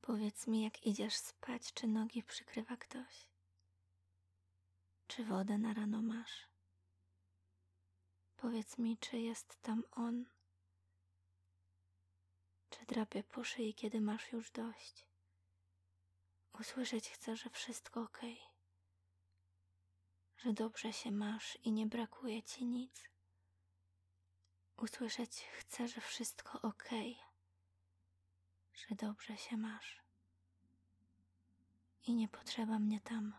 Powiedz mi, jak idziesz spać, czy nogi przykrywa ktoś? Czy wodę na rano masz? Powiedz mi, czy jest tam on? Czy drapie po szyi, kiedy masz już dość? Usłyszeć chcę, że wszystko ok, że dobrze się masz i nie brakuje ci nic. Usłyszeć chcę, że wszystko ok, że dobrze się masz i nie potrzeba mnie tam.